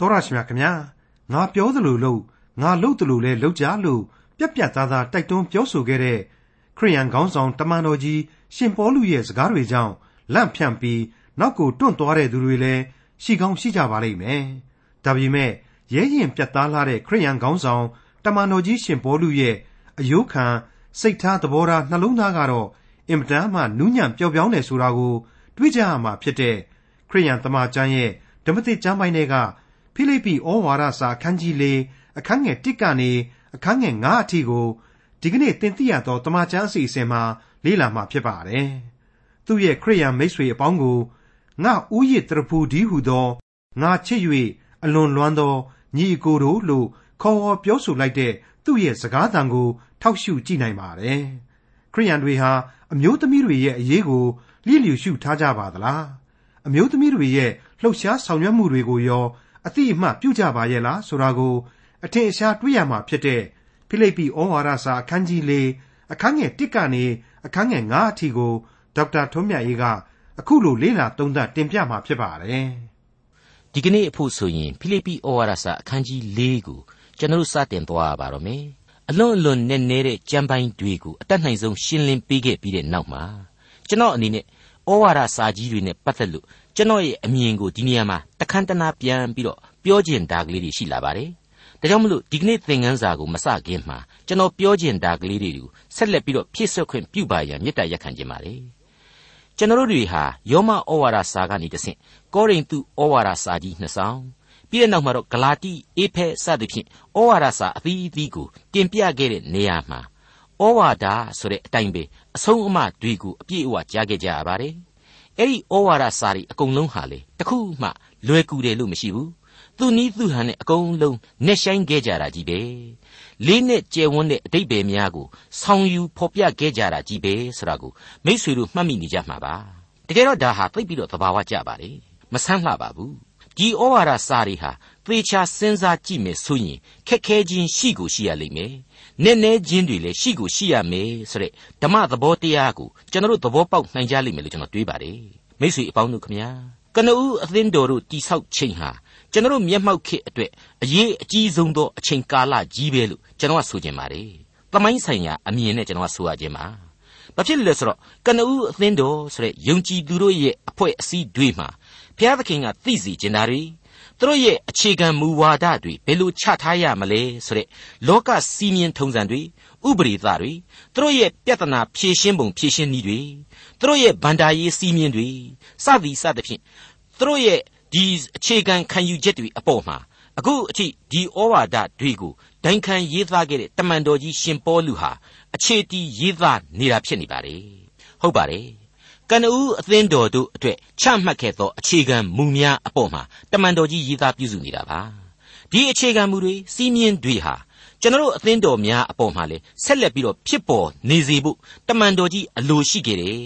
တော်ရရှိမြခင်ဗျာငါပြောသလိုလို့ငါလုပ်သလိုလဲလုပ်ကြလို့ပြက်ပြက်သားသားတိုက်တွန်းပြောဆိုခဲ့တဲ့ခရိယန်ခေါင်းဆောင်တမန်တော်ကြီးရှင်ပေါလုရဲ့စကားတွေကြောင့်လန့်ဖြန့်ပြီးနောက်ကိုတွန့်သွားတဲ့သူတွေလည်းရှိကောင်းရှိကြပါလိမ့်မယ်ဒါပေမဲ့ရဲရင်ပြတ်သားလာတဲ့ခရိယန်ခေါင်းဆောင်တမန်တော်ကြီးရှင်ပေါလုရဲ့အယိုးခံစိတ်ထားသဘောထားနှလုံးသားကတော့အင်မတန်မှနူးညံ့ပျော်ပြောင်းတယ်ဆိုတာကိုတွေးကြရမှာဖြစ်တဲ့ခရိယန်တမန်ကျမ်းရဲ့ဓမ္မသစ်ကျမ်းပိုင်းတွေက ဖိလိပ္ပိဩဝါဒစာအခန်းကြီး၄အခန်းငယ်၁ကနေအခန်းငယ်9အထိကိုဒီကနေ့သင်သိရသောတမန်ကျမ်းအစီအစဉ်မှာလေ့လာမှာဖြစ်ပါတယ်။သူ့ရဲ့ခရိယန်မိတ်ဆွေအပေါင်းကိုငါဥယျတရဖူဒီဟုသောငါချစ်၍အလွန်လွမ်းသောညီအကိုတို့လို့ခေါ်ဝေါ်ပြောဆိုလိုက်တဲ့သူ့ရဲ့စကားသံကို ထောက်ရှုကြည့်နိုင်ပါတယ်။ခရိယန်တွေဟာအမျိုးသမီးတွေရဲ့အရေးကိုလျှိလျူရှုထားကြပါသလား။အမျိုးသမီးတွေရဲ့လှုပ်ရှားဆောင်ရွက်မှုတွေကိုရော အတိအမှပြုကြပါရဲ့လားဆိုတာကို အထင်အရှားတွေးရမှာဖြစ်တဲ့ဖိလိပ္ပိဩဝါဒစာအခန်းကြီး၄အခန်းငယ်၁ကနေအခန်းငယ်9အထိကိုဒေါက်တာထွန်းမြတ်ရေးကအခုလိုလေ့လာသုံးသပ်တင်ပြမှာဖြစ်ပါတယ်။ဒီကနေ့အဖို့ဆိုရင်ဖိလိပ္ပိဩဝါဒစာအခန်းကြီး၄ကိုကျွန်တော်စတင်သွားရပါတော့မယ်။အလွန်အလွန်နဲ့နေတဲ့ကြံပိုင်းတွေကိုအတတ်နိုင်ဆုံးရှင်းလင်းပေးခဲ့ပြီးတဲ့နောက်မှာကျွန်တော်အနေနဲ့ဩဝါဒစာကြီးတွေနဲ့ပတ်သက်လို့ ကျွန်တော်ရဲ့အမြင်ကိုဒီနေရာမှာတခမ်းတနာပြန်ပြီးတော့ပြောကျင်တာကလေးတွေရှိလာပါတယ်။ဒါကြောင့်မလို့ဒီကနေ့သင်ခန်းစာကိုမစခင်မှာကျွန်တော်ပြောကျင်တာကလေးတွေကိုဆက်လက်ပြီးတော့ဖြည့်ဆွတ်ခွင့်ပြုပါရန်မေတ္တာရက်ခံခြင်းပါတယ်။ကျွန်တော်တို့တွေဟာယောမဩဝါဒစာကနေတဆင့်ကောရိန္သုဩဝါဒစာကြီးနှစ်ဆောင်ပြီးတဲ့နောက်မှာတော့ဂလာတိအေဖဲစသဖြင့်ဩဝါဒစာအသီးအသီးကိုတင်ပြခဲ့တဲ့နေရာမှာဩဝါဒဆိုတဲ့အတိုင်းပဲအဆုံးအမတွေကိုအပြည့်အဝကြားခဲ့ကြရပါတယ်။ အဲ့ဒီဩဝါဒစာတွေအကုန်လုံးဟာလေတခုမှလွယ်ကူတယ်လို့မရှိဘူးသူနီးသူဟန်နဲ့အကုန်လုံးနဲ့ဆိုင်ခဲ့ကြတာကြီးပဲလေးနဲ့ကျယ်ဝန်းတဲ့အတိတ်ပဲများကိုဆောင်းယူဖော်ပြခဲ့ကြတာကြီးပဲဆိုတာကိုမိษွေတို့မှတ်မိနေကြမှာပါတကယ်တော့ဒါဟာသိပြီးတော့သဘာဝကျပါလေမဆန်းလှပါဘူးဒီဩဝါဒစာတွေဟာသေချာစဉ်းစားကြည့်မယ်ဆိုရင်ခက်ခဲခြင်းရှိကိုရှိရလိမ့်မယ် နည်းနည်းချင်းတွေလည်းရှိကိုရှိရမယ်ဆိုတဲ့ဓမ္မသဘောတရားကိုကျွန်တော်တို့သဘောပေါက်နိုင်ကြလိမ့်မယ်လို့ကျွန်တော်တွေးပါတယ်မိတ်ဆွေအပေါင်းတို့ခမညာကနဦးအသင်းတော်တို့တိဆောက်ချိန်ဟာကျွန်တော်တို့မျက်မှောက်ခေအတွက်အရေးအကြီးဆုံးသောအချိန်ကာလကြီးပဲလို့ကျွန်တော်ကဆိုချင်ပါတယ်သမိုင်းဆိုင်ရာအမြင်နဲ့ကျွန်တော်ကဆိုရခြင်းပါဘာဖြစ်လဲဆိုတော့ကနဦးအသင်းတော်ဆိုတဲ့ယုံကြည်သူတို့ရဲ့အဖွဲ့အစည်းတွေမှာဘုရားသခင်ကသိစီခြင်းတာတွေ သူတို့ရဲ့အခြေခံမူဝါဒတွေဘယ်လိုချထားရမလဲဆိုတဲ့လောကစီမင်းထုံးစံတွေဥပဒေသားတွေသူတို့ရဲ့ပြဿနာဖြေရှင်းပုံဖြေရှင်းနည်းတွေသူတို့ရဲ့ဗန္ဒာရေးစီမင်းတွေစသည်စသဖြင့်သူတို့ရဲ့ဒီအခြေခံခံယူချက်တွေအပေါ်မှာအခုအထိဒီဩဝါဒတွေကိုဒိုင်ခံရေးသားခဲ့တဲ့တမန်တော်ကြီးရှင်ပေါလုဟာအခြေတီးရေးသားနေတာဖြစ်နေပါလေဟုတ်ပါတယ် ကနဦးအသင်းတော်တို့အတွက်ချမှတ်ခဲ့သောအခြေခံမူများအပေါ်မှာတမန်တော်ကြီးရေးသားပြုစုနေတာပါဒီအခြေခံမူတွေစီးမြင်တွေဟာကျွန်တော်အသင်းတော်များအပေါ်မှာလေဆက်လက်ပြီးတော့ဖြစ်ပေါ်နေစေဖို့တမန်တော်ကြီးအလိုရှိခဲ့တယ်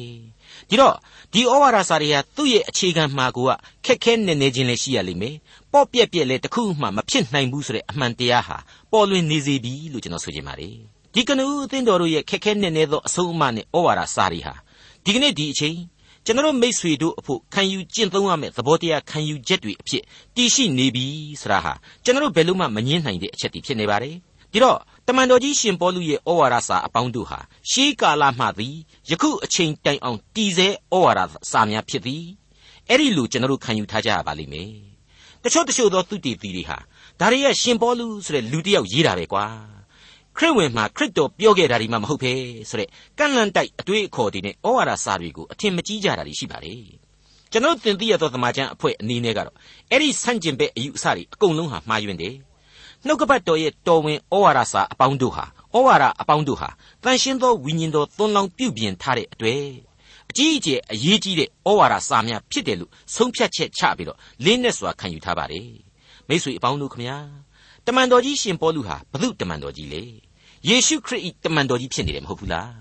ဒီတော့ဒီဩဝါဒစာတွေဟာသူ့ရဲ့အခြေခံမှာကိုကခက်ခဲနေနေခြင်းလည်းရှိရလိမ့်မယ်ပေါ့ပြက်ပြက်လည်းတခုမှမဖြစ်နိုင်ဘူးဆိုတဲ့အမှန်တရားဟာပေါ်လွင်နေစေပြီလို့ကျွန်တော်ဆိုချင်ပါတယ်ဒီကနဦးအသင်းတော်တို့ရဲ့ခက်ခဲနေနေသောအဆုံးအမနဲ့ဩဝါဒစာတွေဟာ ဒီကနေ့ဒီအချိန်ကျွန်တော်မိษွေတို့အဖို့ခံယူကျင့်သုံးရမယ့်သဘောတရားခံယူချက်တွေအဖြစ်တည်ရှိနေပြီဆိုတာဟာကျွန်တော်ဘယ်လို့မှမငင်းနိုင်တဲ့အချက်တွေဖြစ်နေပါတယ်ဒီတော့တမန်တော်ကြီးရှင်ပေါလုရဲ့ဩဝါဒစာအပေါင်းတို့ဟာရှေးကာလမှသည်ယခုအချိန်တိုင်အောင်တည်ဆဲဩဝါဒစာများဖြစ်သည်အဲ့ဒီလိုကျွန်တော်ခံယူထားကြရပါလိမ့်မယ်တချို့တချို့သောသူတည်သူတွေဟာဒါရီရဲ့ရှင်ပေါလုဆိုတဲ့လူတစ်ယောက်ရေးတာပဲကွာ ခရစ်ဝင်မှာခရစ်တော်ပြောခဲ့တာဒီမှမဟုတ်ပဲဆိုတဲ့ကန့်လန့်တိုက်အတွေးအခေါ်တွေနဲ့ဩဝါဒစာတွေကိုအထင်မကြီးကြတာတွေရှိပါတယ်ကျွန်တော်သင်သိရသောသမာကျမ်းအဖွဲ့အနေနဲ့ကတော့အဲ့ဒီဆန့်ကျင်ဘက်အယူအဆတွေအကုန်လုံးဟာမှားယွင်းတယ်နှုတ်ကပတ်တော်ရဲ့တော်ဝင်ဩဝါဒစာအပေါင်းတို့ဟာဩဝါဒအပေါင်းတို့ဟာတန်ရှင်းသောဝိညာဉ်တော်သွန်လောင်းပြုပြင်ထားတဲ့အတွေ့အကြီးအကျယ်အရေးကြီးတဲ့ဩဝါဒစာများဖြစ်တယ်လို့ဆုံးဖြတ်ချက်ချပြီးတော့လင်းနဲ့စွာခံယူထားပါတယ်မိတ်ဆွေအပေါင်းတို့ခမညာ တမန်တော်ကြီးရှင်ပေါလုဟာဘု து တမန်တော်ကြီးလေယေရှုခရစ်၏တမန်တော်ကြီးဖြစ်နေတယ်မဟုတ်ဘူးလား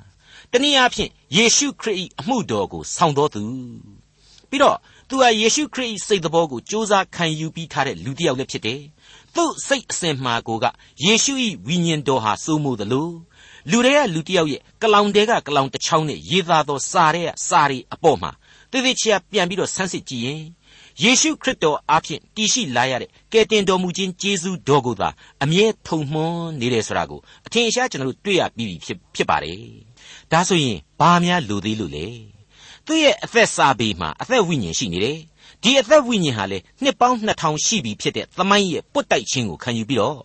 တနည်းအားဖြင့်ယေရှုခရစ်၏အမှုတော်ကိုဆောင်တော်သူပြီးတော့သူဟာယေရှုခရစ်၏စိတ်တော်ကိုစ조사ခံယူပြီးထားတဲ့လူတစ်ယောက်လည်းဖြစ်တယ်သူ့စိတ်အစဉ်မှာကိုကယေရှု၏ဝိညာဉ်တော်ဟာစိုးမိုးသလိုလူတွေကလူတစ်ယောက်ရဲ့ကလောင်တဲကကလောင်တစ်ချောင်းနဲ့ရေးသားသောစာတဲ့စာရီအပေါ်မှာတည်တည်ချာပြန်ပြီးတော့ဆန်းစစ်ကြည့်ရင် ယေရှုခရစ်တော်အားဖြင့်တည်ရှိလာရတဲ့ကယ်တင်တော်မူခြင်းကျေးဇူးတော်ကိုသာအမြဲထုံမွန်းနေတယ်ဆိုတာကိုအထင်ရှားကျွန်တော်တို့တွေ့ရပြီးပြီဖြစ်ဖြစ်ပါတယ်ဒါဆိုရင်ဘာများလိုသေးလို့လဲသူ့ရဲ့အသက်စာပေမှာအသက်ဝိညာဉ်ရှိနေတယ်ဒီအသက်ဝိညာဉ်ဟာလေနှစ်ပေါင်း2000ရှိပြီဖြစ်တဲ့သမိုင်းရဲ့ပွတ်တိုက်ခြင်းကိုခံယူပြီးတော့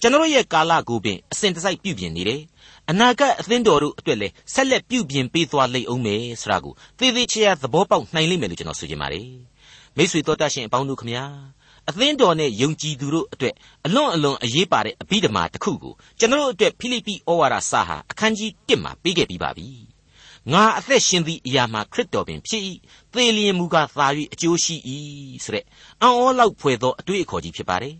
ကျွန်တော်ရဲ့ကာလကိုပင်အစဉ်တစိုက်ပြုပြင်နေတယ်အနာဂတ်အသင်းတော်တို့အတွက်လည်းဆက်လက်ပြုပြင်ပေးသွားလိမ့်အောင်မယ်ဆိုတာကိုသေသေးချာချာသဘောပေါက်နိုင်လိမ့်မယ်လို့ကျွန်တော်ဆိုချင်ပါတယ် မိတ်ဆွေတော်တတ်ရှင်အပေါင်းတို့ခမညာအသင်းတော်နဲ့ယုံကြည်သူတို့အတွက်အလွန်အလွန်အရေးပါတဲ့အဘိဓမ္မာတစ်ခုကိုကျွန်တော်တို့အတွက်ဖိလိပ္ပိဩဝါဒစာဟာအခန်းကြီး1မှာပေးခဲ့ပြီးပါပြီငါအသက်ရှင်သည့်အရာမှာခရစ်တော်ပင်ဖြစ်၏သေလျင်မူကားသာ၍အကျိုးရှိ၏ဆိုတဲ့အံ့ဩလောက်ဖွယ်သောအတွေ့အခေါ်ကြီးဖြစ်ပါတယ်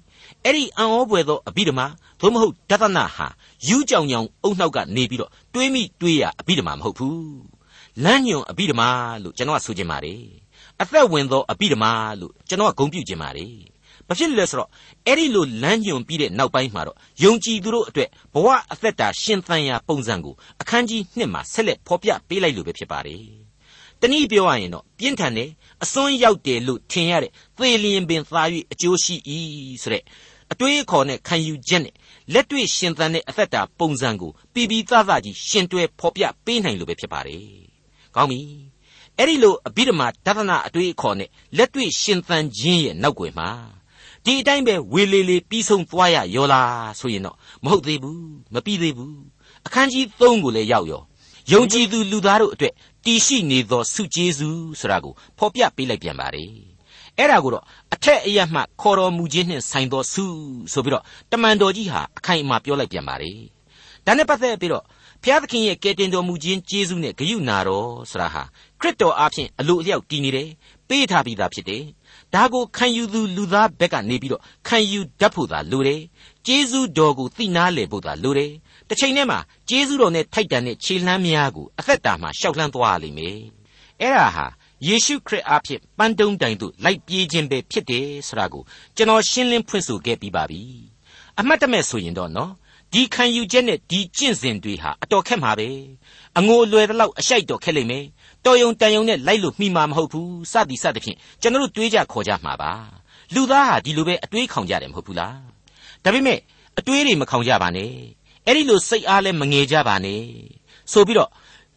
အဲ့ဒီအံ့ဩဖွယ်သောအဘိဓမ္မာသို့မဟုတ်ဒသနာဟာယူးကြောင်ကြောင်အုံနှောက်ကနေပြီးတော့တွေးမိတွေးရအဘိဓမ္မာမဟုတ်ဘူးလမ်းညွန်အဘိဓမ္မာလို့ကျွန်တော်ကဆိုချင်ပါတယ် အသက်ဝင်သောအဘိဓမ္မာလို့ကျွန်တော်ကဂုဏ်ပြုချင်ပါတယ်ဘာဖြစ်လဲဆိုတော့အဲ့ဒီလိုလမ်းညွန်ပြီးတဲ့နောက်ပိုင်းမှာတော့ယုံကြည်သူတို့အတွက်ဘဝအသက်တာရှင်သန်ရာပုံစံကိုအခန်းကြီး1မှာဆက်လက်ဖော်ပြပေးလိုက်လို့ပဲဖြစ်ပါတယ်တနည်းပြောရရင်တော့ပြင်းထန်တယ်အစွန်းရောက်တယ်လို့ထင်ရတဲ့သေလျင်ပင်သာ၍အကျိုးရှိ၏ဆိုတဲ့အတွေးခေါ်နဲ့ခံယူချက်နဲ့လက်တွေ့ရှင်သန်တဲ့အသက်တာပုံစံကိုပြည်ပြည်သားသားကြီးရှင်တွဲဖော်ပြပေးနိုင်လို့ပဲဖြစ်ပါတယ်။ကောင်းပြီ။ အဲ့ဒီလိုအဘိဓမ္မာဒသနာအတွေးခေါ်နဲ့လက်တွေ့ရှင်သန်ခြင်းရဲ့နောက်ွယ်မှာဒီအတိုင်းပဲဝေလေလေပြီးဆုံးသွားရရောလားဆိုရင်တော့မဟုတ်သေးဘူးမပြီးသေးဘူးအခန်းကြီး3ကိုလည်းရောက်ရောယုံကြည်သူလူသားတို့အတွက်တည်ရှိနေသောစုကျေးဇူးဆိုတာကိုဖော်ပြပေးလိုက်ပြန်ပါတယ်အဲ့ဒါကိုတော့အထက်အရမှခေါ်တော်မူခြင်းနှင့်ဆိုင်သောဆုဆိုပြီးတော့တမန်တော်ကြီးဟာအခိုင်အမာပြောလိုက်ပြန်ပါတယ်ဒါနဲ့ပတ်သက်ပြီးတော့ ဘုရားသခင်ရဲ့ကယ်တင်တော်မူခြင်းကျေးဇူးနဲ့ဂရုဏာတော်ဆိုတာဟာခရစ်တော်အားဖြင့်အလိုအလျောက်တည်နေတယ်ပေးထားပြီးသားဖြစ်တယ်ဒါကိုခံယူသူလူသားဘက်ကနေပြီးတော့ခံယူတတ်ဖို့သာလိုတယ်ကျေးဇူးတော်ကိုသိနာလေဖို့သာလိုတယ်တစ်ချိန်တည်းမှာကျေးဇူးတော်နဲ့ထိုက်တန်တဲ့ခြေလှမ်းများကိုအသက်တာမှာရှောက်လှမ်းသွားလိမ့်မယ်အဲ့ဒါဟာယေရှုခရစ်အားဖြင့်ပန်းတုံးတိုင်သို့လိုက်ပြေးခြင်းပဲဖြစ်တယ်ဆိုတာကိုကျွန်တော်ရှင်းလင်းဖွင့်ဆိုခဲ့ပြီးပါပြီအမှတ်တမဲ့ဆိုရင်တော့နော် ဒီခံယူချက်နဲ့ဒီကျင့်စဉ်တွေဟာအတော်ခက်မှာပဲအငိုအလွယ်တလောက်အရှိုက်တော်ခက်လိမ့်မယ်တော်ယုံတန်ယုံနဲ့လိုက်လို့မှီမှာမဟုတ်ဘူးစသည်စသဖြင့်ကျွန်တော်တို့တွေးကြခေါ်ကြမှာပါလူသားဟာဒီလိုပဲအတွေးခေါင်ကြတယ်မဟုတ်ဘူးလားဒါပေမဲ့အတွေးတွေမခေါင်ကြပါနဲ့အဲ့ဒီလိုစိတ်အားလည်းမငယ်ကြပါနဲ့ဆိုပြီးတော့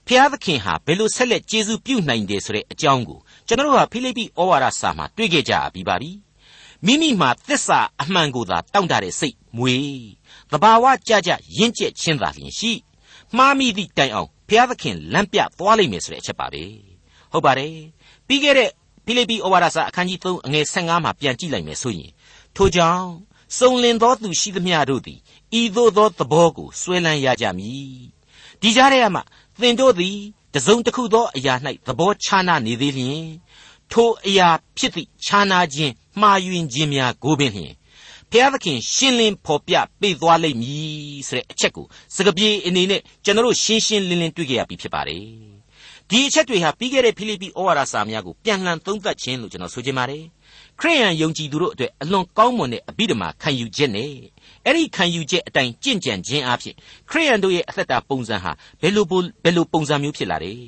ဖျားသခင်ဟာဘယ်လိုဆက်လက်ကျေးဇူးပြုနိုင်တယ်ဆိုတဲ့အကြောင်းကိုကျွန်တော်တို့ဟာဖိလိပ္ပိဩဝါဒစာမှာတွေ့ခဲ့ကြပြီးပါပြီမိမိမှာသစ္စာအမှန်ကိုသာတောင့်တတဲ့စိတ်မွေ သဘာဝကြကြရင့်ကျက်ခြင်းသာလျှင်ရှိမှားမိသည့်တိုင်အောင်ဘုရားသခင်လမ်းပြသွားလိမ့်မယ်ဆိုတဲ့အချက်ပါပဲဟုတ်ပါတယ်ပြီးခဲ့တဲ့ဖိလိပ္ပိဩဝါဒစာအခန်းကြီး3အငယ်15မှာပြန်ကြည့်လိုက်မယ်ဆိုရင်ထို့ကြောင့်စုံလင်သောသူရှိသမျှတို့သည်ဤသို့သောသဘောကိုဆွဲလန်းရကြမည်ဒီကြားထဲမှာသင်တို့သည်တစုံတစ်ခုသောအရာ၌သဘောခြားနာနေသေးလျင်ထိုအရာဖြစ်သည့်ခြားနာခြင်းမှားယွင်းခြင်းများကိုပင်လျင် ဖျားသခင်ရှင်းလင်းဖော်ပြပေးသွားလိမ့်မည်ဆိုတဲ့အချက်ကိုစကပြေအနေနဲ့ကျွန်တော်တို့ရှင်းရှင်းလင်းလင်းတွေ့ကြရပြီဖြစ်ပါတယ် ဒီအချက်တွေဟာပြီးခဲ့တဲ့ဖိလိပ္ပိဩဝါဒစာများကိုပြန်လှန်သုံးသပ်ခြင်းလို့ကျွန်တော်ဆိုချင်ပါတယ်ခရိယန်ယုံကြည်သူတို့အတွက်အလွန်ကောင်းမွန်တဲ့အဘိဓမ္မာခံယူချက်နဲ့အဲ့ဒီခံယူချက်အတိုင်းကြင့်ကြံခြင်းအဖြစ်ခရိယန်တို့ရဲ့အသက်တာပုံစံဟာဘယ်လိုဘယ်လိုပုံစံမျိုးဖြစ်လာတယ်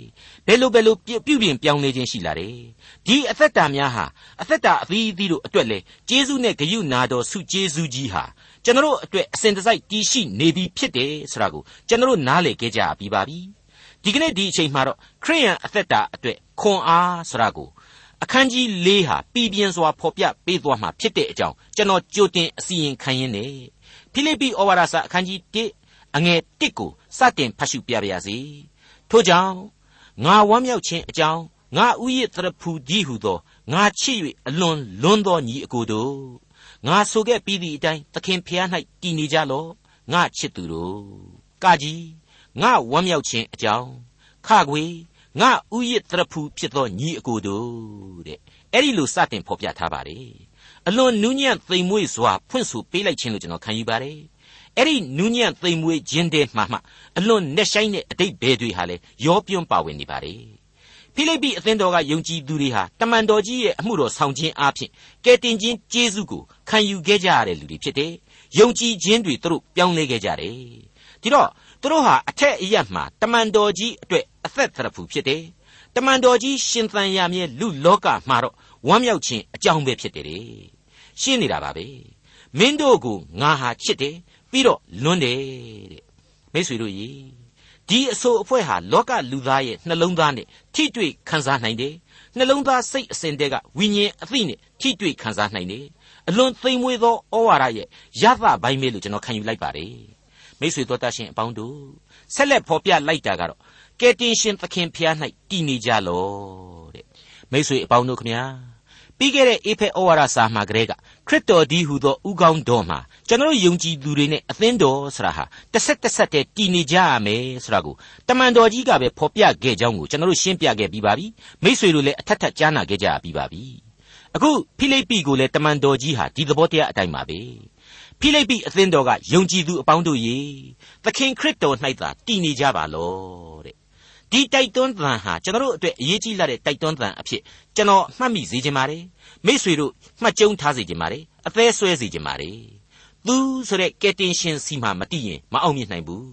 ဘယ်လိုဘယ်လိုပြုပြင်ပြောင်းလဲခြင်းရှိလာတယ်ဒီအသက်တာများဟာအသက်တာအသီးသီးတို့အတွက်လေကျေးဇူးနဲ့ဂရုနာတော်ဆုကျေးဇူးကြီးဟာကျွန်တော်တို့အတွက်အစဉ်တစိုက်တည်ရှိနေပြီဖြစ်တယ်ဆိုတာကိုကျွန်တော်တို့နားလည်ခဲ့ကြပြီးပါပြီ ဒီကနေ့ဒီအချိန်မှာတော့ခရိယန်အသက်တာအတွက်ခွန်အားဆိုတာကိုအခန်းကြီး၄ဟာပြည်ပြင်းစွာဖော်ပြပေးသွားမှာဖြစ်တဲ့အကြောင်းကျွန်တော်ကြိုတင်အစီရင်ခံရင်းနဲ့ဖိလိပ္ပိဩဝါဒစာအခန်းကြီး1အငယ်1ကိုစတင်ဖတ်ရှုပြပါရစေထို့ကြောင့်ငါဝမ်းမြောက်ခြင်းအကြောင်းငါဥယျသရဖူကြီးဟုသောငါချစ်၍အလွန်လွန်းသောညီအကိုတို့ငါဆိုခဲ့ပြီးသည့်အတိုင်းသခင်ဖျား၌တည်နေကြလော့ငါချစ်သူတို့ကကြီး ငါဝမ်းမြောက်ခြင်းအကြောင်းခခွေငါဥယျသရဖူဖြစ်သောညီအကိုတို့တဲ့အဲ့ဒီလိုစတင်ဖော်ပြထားပါတယ်အလွန်နူးညံ့သိမ်မွေ့စွာဖွင့်ဆိုပေးလိုက်ခြင်းလို့ကျွန်တော်ခံယူပါတယ်အဲ့ဒီနူးညံ့သိမ်မွေ့ခြင်းတည်းမှမှအလွန်နဲ့ဆိုင်တဲ့အတိတ်ဘဲတွေဟာလေရောပြွန်းပါဝင်နေပါတယ်ဖိလိပ္ပိအသင်းတော်ကယုံကြည်သူတွေဟာတမန်တော်ကြီးရဲ့အမှုတော်ဆောင်ခြင်းအပြင်ကယ်တင်ခြင်းကျေးဇူးကိုခံယူခဲ့ကြရတဲ့လူတွေဖြစ်တယ်ယုံကြည်ခြင်းတွေသူတို့ပြောင်းလဲခဲ့ကြတယ်ဒီတော့ သူတို့ဟာအထက်အရက်မှာတမန်တော်ကြီးအတွက်အသက်သရဖူဖြစ်တယ်တမန်တော်ကြီးရှင်သန်ရမြဲလူလောကမှာတော့ဝမ်းမြောက်ခြင်းအကြောင်းပဲဖြစ်တယ်တဲ့ရှင်းနေတာပါပဲမင်းတို့ကိုငါဟာချစ်တယ်ပြီးတော့လွန်းတယ်တဲ့မိတ်ဆွေတို့ကြီးဒီအဆိုအဖွဲ့ဟာလောကလူသားရဲ့နှလုံးသားနဲ့ထိတွေ့ခံစားနိုင်တယ်နှလုံးသားစိတ်အစဉ်တဲကဝိညာဉ်အသိနဲ့ထိတွေ့ခံစားနိုင်တယ်အလွန်သိမ်မွေ့သောဩဝါဒရဲ့ရသပိုင်းပဲလို့ကျွန်တော်ခံယူလိုက်ပါတယ် မိတ်ဆွေတို့တတ်ရှင်အပေါင်းတို့ဆက်လက်ဖော်ပြလိုက်တာကတော့ကယ်တင်ရှင်သခင်ဖျား၌တည်နေကြလောတဲ့မိတ်ဆွေအပေါင်းတို့ခမညာပြီးခဲ့တဲ့အေဖက်ဩဝါဒစာမှာကလေးကခရစ်တော်ဒီဟူသောဥကောင်းတော်မှာကျွန်တော်ယုံကြည်သူတွေနဲ့အသင်းတော်ဆိုတာဟာတစ်ဆက်တစ်ဆက်တည်းတည်နေကြရမယ်ဆိုတာကိုတမန်တော်ကြီးကပဲဖော်ပြခဲ့ကြောင်းကိုကျွန်တော်ရှင်းပြခဲ့ပြီးပါပြီမိษွေတို့လည်းအထက်ထက်ကြားနာခဲ့ကြပြီးပါပြီအခုဖိလိပ္ပိကိုလည်းတမန်တော်ကြီးဟာဒီသဘောတရားအတိုင်းပါပဲ ဖိလိပ္ပိအသင်းတော်ကယုံကြည်သူအပေါင်းတို့ရေသခင်ခရစ်တော်၌သာတည်နေကြပါလောတဲ့ဒီတိုက်တွန်းသံဟာကျွန်တော်တို့အတွက်အရေးကြီးလာတဲ့တိုက်တွန်းသံအဖြစ်ကျွန်တော်မှတ်မိစေချင်ပါတယ်မိษွေတို့မှတ်ကြုံထားစေချင်ပါတယ်အသေးဆွဲစေချင်ပါတယ်သူဆိုတဲ့ကယ်တင်ရှင်စီမှာမတည်ရင်မအောင်မြင်နိုင်ဘူး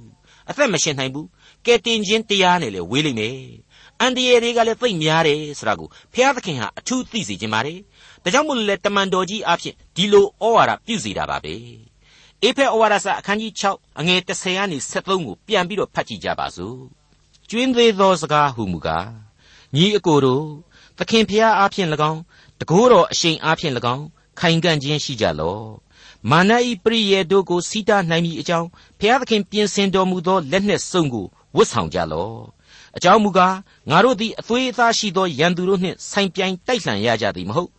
အသက်မရှင်နိုင်ဘူးကယ်တင်ခြင်းတရားနဲ့လည်းဝေးလိမ့်မယ်အန်ဒီယေတွေကလည်းသိမ့်များတယ်ဆိုတာကိုဘုရားသခင်ဟာအထူးသိစေခြင်းပါတယ် ဒါကြောင့်မို့လို့လေတမန်တော်ကြီးအဖြစ်ဒီလိုဩဝါဒပြုစေတာပါပဲအေဖက်ဩဝါဒစာအခန်းကြီး6အငယ်30ကနေ73ကိုပြန်ပြီးတော့ဖတ်ကြည့်ကြပါစို့ကျွင်းသေးသောစကားဟုမူကားညီအကိုတို့သခင်ဖျားအားဖြင့်၎င်းတကိုးတော်အရှိန်အားဖြင့်၎င်းခိုင်ကန့်ခြင်းရှိကြလော့မာနဤပရိယေတို့ကိုစီးတားနိုင်မိအကြောင်းဖျားသခင်ပြင်ဆင်တော်မူသောလက်နှင့်စုံကိုဝတ်ဆောင်ကြလော့အကြောင်းမူကားငါတို့သည်အသွေးအသားရှိသောရန်သူတို့နှင့်ဆိုင်ပြိုင်တိုက်လှန်ရကြသည်မဟုတ်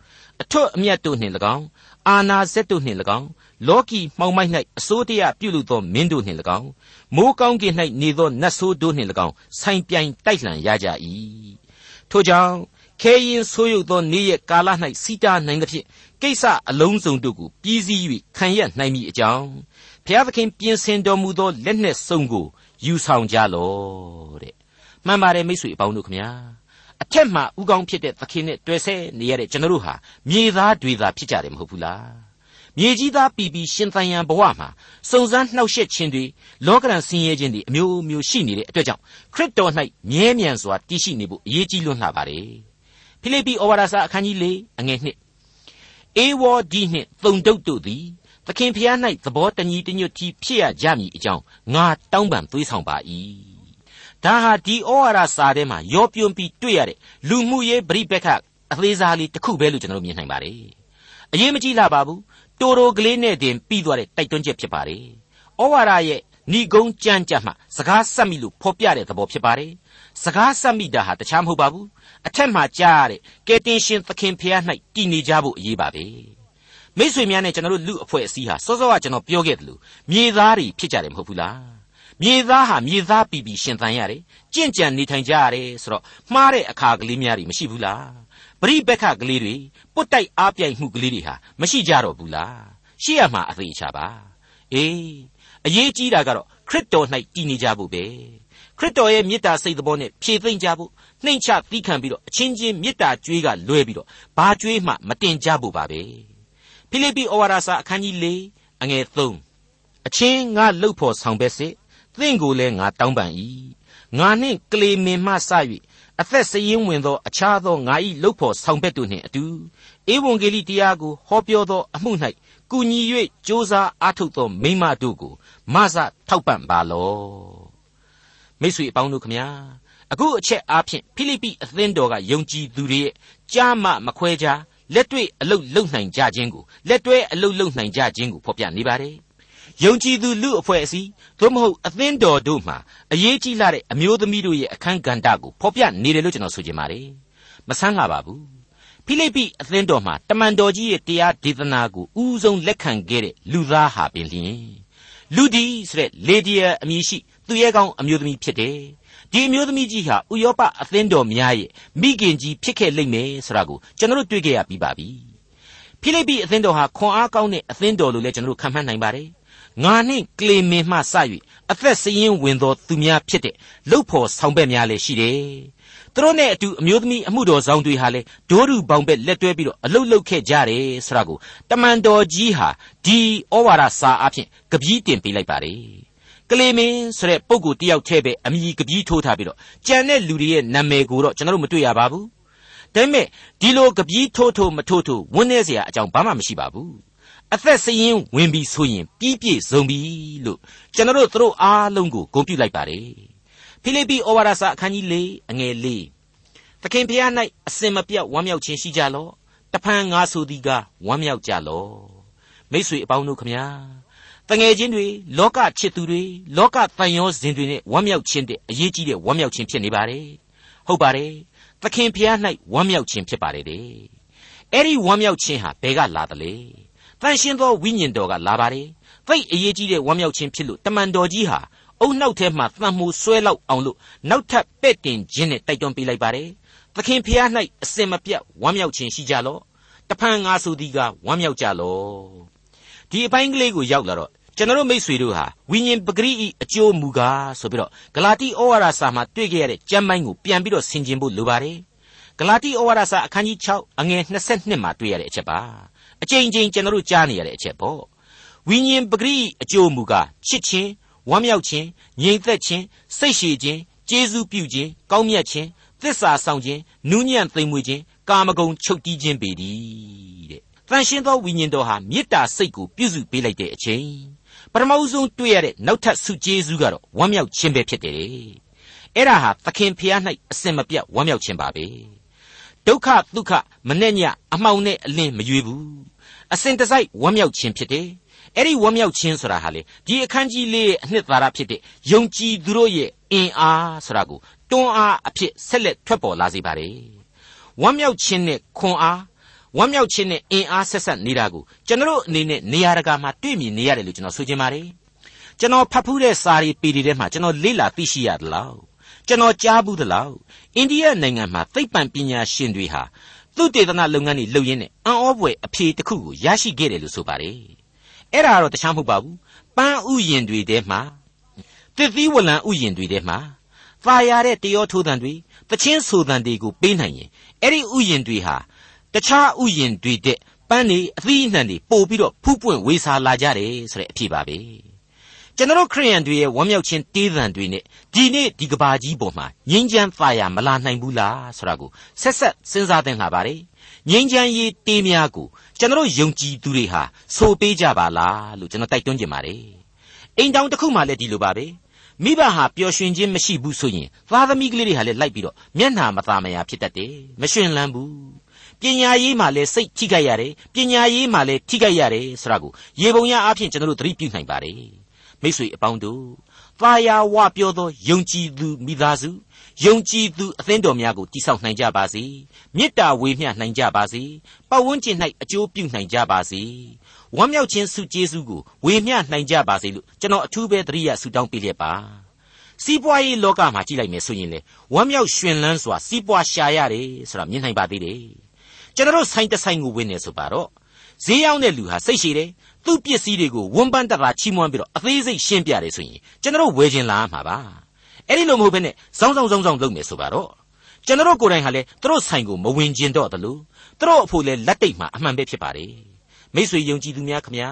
အထွတ်အမြတ်တို့နှင့်၎င်းအာနာဇက်တို့နှင့်၎င်းလောကီမှောင်မိုက်၌အစိုးတရားပြုလုပ်သောမင်းတို့နှင့်၎င်းမိုးကောင်းကင်၌နေသောနတ်ဆိုးတို့နှင့်၎င်းဆိုင်ပြိုင်တိုက်လှန်ရကြ၏ထို့ကြောင့်ခဲရင်ဆိုးရုပ်သောနေ့ရက်ကာလ၌စီတာနိုင်သဖြင့်ကိစ္စအလုံးစုံတို့ကိုပြီးစီး၍ခံရနိုင်မည်အကြောင်းဘုရားသခင်ပြင်ဆင်တော်မူသောလက်နှင့်စုံကိုယူဆောင်ကြလော့တဲ့မှန်ပါတယ်မိတ်ဆွေအပေါင်းတို့ခမညာ အထက်မှဥကောင်းဖြစ်တဲ့သခင်နဲ့တွေ့ဆဲနေရတဲ့ကျွန်တော်တို့ဟာမြေသားတွေသာဖြစ်ကြတယ်မဟုတ်ဘူးလားမြေကြီးသားပြည်ပြီးရှင်သန်ရန်ဘဝမှာစုံစမ်းနှောက်ယှက်ခြင်းတွေလောကရန်ဆင်းရဲခြင်းတွေအမျိုးမျိုးရှိနေတဲ့အတွက်ကြောင့်ခရစ်တော်၌မြဲမြံစွာတည်ရှိနေဖို့အရေးကြီးလွန်းလှပါတယ်ဖိလိပ္ပိဩဝါဒစာအခန်းကြီး၄အငယ်1အေဝေါဒီနှင့်သုံတုတ်တို့သည်သခင်ဖျား၌သဘောတညီတညွတ်တီဖြစ်ရကြမည်အကြောင်းငါတောင်းပန်သွေးဆောင်ပါ၏ ဒါဟာဒီဩဝါဒစာထဲမှာရောပြွန်ပြီးတွေ့ရတဲ့လူမှုရေးပြိပက္ခအသေးစားလေးတစ်ခုပဲလို့ကျွန်တော်မြင်နိုင်ပါတယ်အရေးမကြီးလာပါဘူးတိုတိုကလေးနဲ့တင်ပြီးသွားတဲ့တိုက်တွန်းချက်ဖြစ်ပါတယ်ဩဝါဒရဲ့ဏီကုံကြမ်းကြမ်းမှစကားဆက်မိလို့ဖော်ပြတဲ့သဘောဖြစ်ပါတယ်စကားဆက်မိတာဟာတခြားမဟုတ်ပါဘူးအထက်မှာကြားရတဲ့ကယ်တင်ရှင်သခင်ဖျား၌တည်နေကြဖို့အရေးပါပဲမိษွေများနဲ့ကျွန်တော်တို့လူအဖွဲ့အစည်းဟာစောစောကကျွန်တော်ပြောခဲ့တယ်လို့မြေသားတွေဖြစ်ကြတယ်မဟုတ်ဘူးလား မြေသားဟာမြေသားပြည်ပြည်ရှင်သန်ရတယ်ကြင့်ကြံနေထိုင်ကြရတယ်ဆိုတော့မှားတဲ့အခါကလေးများတွေမရှိဘူးလားပရိပက္ခကလေးတွေပုတ်တိုက်အားပြိုင်မှုကလေးတွေဟာမရှိကြတော့ဘူးလားရှိရမှာအသေးချာပါအေးအရေးကြီးတာကတော့ခရစ်တော်၌တည်နေကြဖို့ပဲခရစ်တော်ရဲ့မေတ္တာစိတ်တော်နဲ့ဖြည့်သိမ့်ကြဖို့နှိမ့်ချသီးခံပြီးတော့အချင်းချင်းမေတ္တာကြွေးကလွဲပြီးတော့ဘာကြွေးမှမတင်ကြဖို့ပါပဲဖိလိပ္ပိဩဝါဒစာအခန်းကြီး၄အငယ်၃အချင်းငါလှုပ်ဖို့ဆောင်ပဲစစ် သင်ကိုလည်းငါတောင်းပန်၏ငါနှင့်ကလေမင်မှစ၍အသက်စရင်ဝင်သောအခြားသောငါ၏လှုပ်ဖို့ဆောင်ဘက်တို့နှင့်အတူဧဝံဂေလိတရားကိုဟောပြောသောအမှု၌ကူညီ၍စ조사အားထုတ်သောမိမတို့ကိုမဆထောက်ပံ့ပါလောမိတ်ဆွေအပေါင်းတို့ခမညာအခုအချက်အားဖြင့်ဖိလိပ္ပိအသင်းတော်ကယုံကြည်သူတွေရဲ့ကြားမှမခွဲခြားလက်တွေ့အလုတ်လုံနိုင်ကြခြင်းကိုလက်တွဲအလုတ်လုံနိုင်ကြခြင်းကိုဖော်ပြနေပါတယ် ယုံကြည်သူလူအဖွဲ့အစည်းသို့မဟုတ်အသင်းတော်တို့မှာအရေးကြီးလာတဲ့အမျိုးသမီးတို့ရဲ့အခန်းကဏ္ဍကိုဖော်ပြနေတယ်လို့ကျွန်တော်ဆိုချင်ပါတယ်မဆန်းလာပါဘူးဖိလိပ္ပိအသင်းတော်မှာတမန်တော်ကြီးရဲ့တရားဒေသနာကိုဥဆုံးလက်ခံခဲ့တဲ့လူသားဟာပင်လျင်လူဒီဆိုတဲ့လေဒီယာအမည်ရှိသူရဲကောင်းအမျိုးသမီးဖြစ်တယ်ဒီအမျိုးသမီးကြီးဟာဥရောပအသင်းတော်များရဲ့မိခင်ကြီးဖြစ်ခဲ့လိမ့်မယ်ဆိုတာကိုကျွန်တော်တို့တွေ့ကြရပြီးပါပြီဖိလိပ္ပိအသင်းတော်ဟာခွန်အားကောင်းတဲ့အသင်းတော်လို့လည်းကျွန်တော်တို့ခံမှန်းနိုင်ပါတယ် ငါနှင့်ကလေမင်မှစ၍အသက်စရင်ဝင်သောသူများဖြစ်တဲ့လုတ်ဖို့ဆောင်ဘက်များလည်းရှိတယ်သူတို့နဲ့အတူအမျိုးသမီးအမှုတော်ဆောင်တွေဟာလည်းဒိုးရူပေါင်ဘက်လက်တွဲပြီးတော့အလုတ်လုတ်ခဲ့ကြတယ်ဆိုတာကိုတမန်တော်ကြီးဟာဒီဩဝါဒစာအဖြစ်ကပီးတင်ပေးလိုက်ပါတယ်ကလေးမင်းဆိုတဲ့ပုံကိုတယောက်တည်းပဲအမိကပီးထိုးထားပြီးတော့ကြံတဲ့လူတွေရဲ့နာမည်ကိုတော့ကျွန်တော်တို့မတွေ့ရပါဘူး ဒါပေမဲ့ဒီလိုကပီးထိုးထိုးမထိုးထိုးဝန်းနေเสียအကြောင်းဘာမှမရှိပါဘူး အသက်စရင်ဝင်ပြီးဆိုရင်ပြီးပြည့်စုံပြီလို့ကျွန်တော်တို့သူတို့အားလုံးကိုဂုဏ်ပြုလိုက်ပါတယ်ဖိလိပ္ပိဩဝါဒစာအခန်းကြီး၄အငယ်၄သခင်ဖျား၌အစင်မပြတ်ဝမ်းမြောက်ခြင်းရှိကြလော့တဖန်ငါဆိုသည်ကဝမ်းမြောက်ကြလော့မိတ်ဆွေအပေါင်းတို့ခမညာတငယ်ချင်းတွေလောကချစ်သူတွေလောကတန်ရောစဉ်တွေနဲ့ဝမ်းမြောက်ခြင်းတဲ့အရေးကြီးတဲ့ဝမ်းမြောက်ခြင်းဖြစ်နေပါတယ်ဟုတ်ပါတယ်သခင်ဖျား၌ဝမ်းမြောက်ခြင်းဖြစ်ပါတယ်တဲ့အဲ့ဒီဝမ်းမြောက်ခြင်းဟာဘယ်ကလာသလဲ တန်ရှင်းသောဝိညာဉ်တော်ကလာပါတယ်သိအရေးကြီးတဲ့ဝမ်းမြောက်ခြင်းဖြစ်လို့တမန်တော်ကြီးဟာအုံနောက်ထဲမှာသံမှုဆွဲလောက်အောင်လို့နောက်ထပ်ပဲ့တင်ခြင်းနဲ့တိုက်တွန်းပေးလိုက်ပါတယ်သခင်ဖျား၌အစင်မပြတ်ဝမ်းမြောက်ခြင်းရှိကြလော့တဖန်ငါဆိုသည်ကဝမ်းမြောက်ကြလော့ဒီအပိုင်းကလေးကိုရောက်လာတော့ကျွန်တော်မိษွေတို့ဟာဝိညာဉ်ပဂရိဤအကျိုးမူကားဆိုပြီးတော့ဂလာတိဩဝါဒစာမှာတွေ့ကြရတဲ့ကျမ်းပိုင်းကိုပြန်ပြီးတော့ဆင်ခြင်ဖို့လိုပါတယ်ဂလာတိဩဝါဒစာအခန်းကြီး6အငယ်22မှာတွေ့ရတဲ့အချက်ပါ အကြိမ်ကြိမ်ကျွန်တော်တို့ကြားနေရတဲ့အချက်ပေါ့ဝိညာဉ်ပဂရိအကျိုးမူကားချစ်ခြင်းဝမ်းမြောက်ခြင်းငြိမ်သက်ခြင်းစိတ်ရှည်ခြင်းကျေးဇူးပြုခြင်းကောင်းမြတ်ခြင်းသစ္စာဆောင်ခြင်းနူးညံ့သိမ်မွေ့ခြင်းကာမဂုဏ်ချုပ်တီးခြင်းပေတည်းတဲ့တန်ရှင်းသောဝိညာဉ်တော်ဟာမေတ္တာစိတ်ကိုပြုစုပေးလိုက်တဲ့အချိန်ပထမဆုံးတွေ့ရတဲ့နောက်ထပ်ဆုကျေးဇူးကတော့ဝမ်းမြောက်ခြင်းပဲဖြစ်တယ်အဲ့ဒါဟာသခင်ဖျား၌အစင်မပြတ်ဝမ်းမြောက်ခြင်းပါပဲ ဒုက္ခဒုက္ခမနဲ့ညအမှောင်နဲ့အလင်းမရွေဘူးအစင်တစိုက်ဝမ်းမြောက်ခြင်းဖြစ်တယ်အဲ့ဒီဝမ်းမြောက်ခြင်းဆိုတာဟာလေဒီအခန်းကြီးလေးရဲ့အနှစ်သာရဖြစ်တဲ့ယုံကြည်သူတို့ရဲ့အင်အားဆိုတာကိုတွန်းအားအဖြစ်ဆက်လက်ထွက်ပေါ်လာစေပါတယ်ဝမ်းမြောက်ခြင်းနဲ့ခွန်အားဝမ်းမြောက်ခြင်းနဲ့အင်အားဆက်ဆက်နေတာကိုကျွန်တော်အနေနဲ့နေရာတကာမှာတွေ့မြင်နေရတယ်လို့ကျွန်တော်ဆိုချင်ပါတယ်ကျွန်တော်ဖတ်ဖူးတဲ့စာရီပီဒီထဲမှာကျွန်တော်လေ့လာသိရှိရတယ်လို့ ကျွန်တော်ကြားဘူးသလောက်အိန္ဒိယနိုင်ငံမှာသိပ္ပံပညာရှင်တွေဟာသူတေသနလုပ်ငန်းတွေလုပ်ရင်းနဲ့အံ့ဩဖွယ်အဖြေတစ်ခုကိုရရှိခဲ့တယ်လို့ဆိုပါတယ်အဲ့ဒါကတော့တခြားမဟုတ်ပါဘူးပန်းဥယျင်တွေထဲမှာတစ်သီးဝလံဥယျင်တွေထဲမှာသာယာတဲ့တရောထိုးတန်တွေတချင်းဆိုတန်တွေကိုပေးနိုင်ရင်အဲ့ဒီဥယျင်တွေဟာတခြားဥယျင်တွေတဲ့ပန်းတွေအသီးအနှံတွေပို့ပြီးတော့ဖူးပွင့်ဝေစာလာကြတယ်ဆိုတဲ့အဖြစ်ပါပဲ ကျွန်တော်ခရိယန်တွေရဲ့ဝမ်းမြောက်ခြင်းတေးသံတွေနဲ့ဒီနေ့ဒီကဘာကြီးပေါ်မှာငြိမ်းချမ်းသာယာမလာနိုင်ဘူးလားဆိုတာကိုဆက်ဆက်စဉ်းစားသင့်လာပါတယ်ငြိမ်းချမ်းရေးတေးများကိုကျွန်တော်ယုံကြည်သူတွေဟာဆိုပေးကြပါလားလို့ကျွန်တော်တိုက်တွန်းချင်ပါတယ်အိမ်တောင်တစ်ခုမှလည်းဒီလိုပါပဲမိဘဟာပျော်ရွှင်ခြင်းမရှိဘူးဆိုရင်သားသမီးကလေးတွေဟာလည်းလိုက်ပြီးတော့မျက်နှာမသာမယာဖြစ်တတ်တယ်မရှင်လန်းဘူးပညာရေးမှာလည်းစိတ်ထိခိုက်ရတယ်ပညာရေးမှာလည်းထိခိုက်ရတယ်ဆိုတာကိုရေပုံရအဖြစ်ကျွန်တော်တို့သတိပြုနိုင်ပါတယ် မိတ်ဆွေအပေါင်းတို့သာယာဝပြောသောယုံကြည်သူမိသားစုယုံကြည်သူအသင်းတော်များကိုတည်ဆောက်နိုင်ကြပါစေမေတ္တာဝေမျှနိုင်ကြပါစေပတ်ဝန်းကျင်၌အကျိုးပြုနိုင်ကြပါစေဝမ်းမြောက်ခြင်းစုကျေးဇူးကိုဝေမျှနိုင်ကြပါစေလို့ကျွန်တော်အထူးပဲတရိယာဆုတောင်းပေးလျက်ပါစီးပွားရေးလောကမှာကြည့်လိုက်မယ်ဆိုရင်လေဝမ်းမြောက်ရွှင်လန်းစွာစီးပွားရှာရတယ်ဆိုတာမြင်နိုင်ပါသေးတယ်ကျွန်တော်ဆိုင်တဆိုင်ကိုဝင်နေဆိုပါတော့ဈေးရောက်တဲ့လူဟာစိတ်ရှည်တယ် သူ့ပစ္စည်းတွေကိုဝန်ပန်းတတာချီးမွမ်းပြီးတော့အသေးစိတ်ရှင်းပြတယ်ဆိုရင်ကျွန်တော်ဝယ်ခြင်းလာမှာပါအဲ့ဒီလိုမဟုတ်ဘဲနဲ့စောင်းစောင်းစောင်းစောင်းလုပ်မယ်ဆိုပါတော့ကျွန်တော်ကိုယ်တိုင်ဟာလေသူတို့ဆိုင်ကိုမဝင်ခြင်းတော့တလို့သူတို့အဖို့လေလက်တိတ်မှာအမှန်ပဲဖြစ်ပါတယ်မိษွေယုံကြည်သူများခမညာ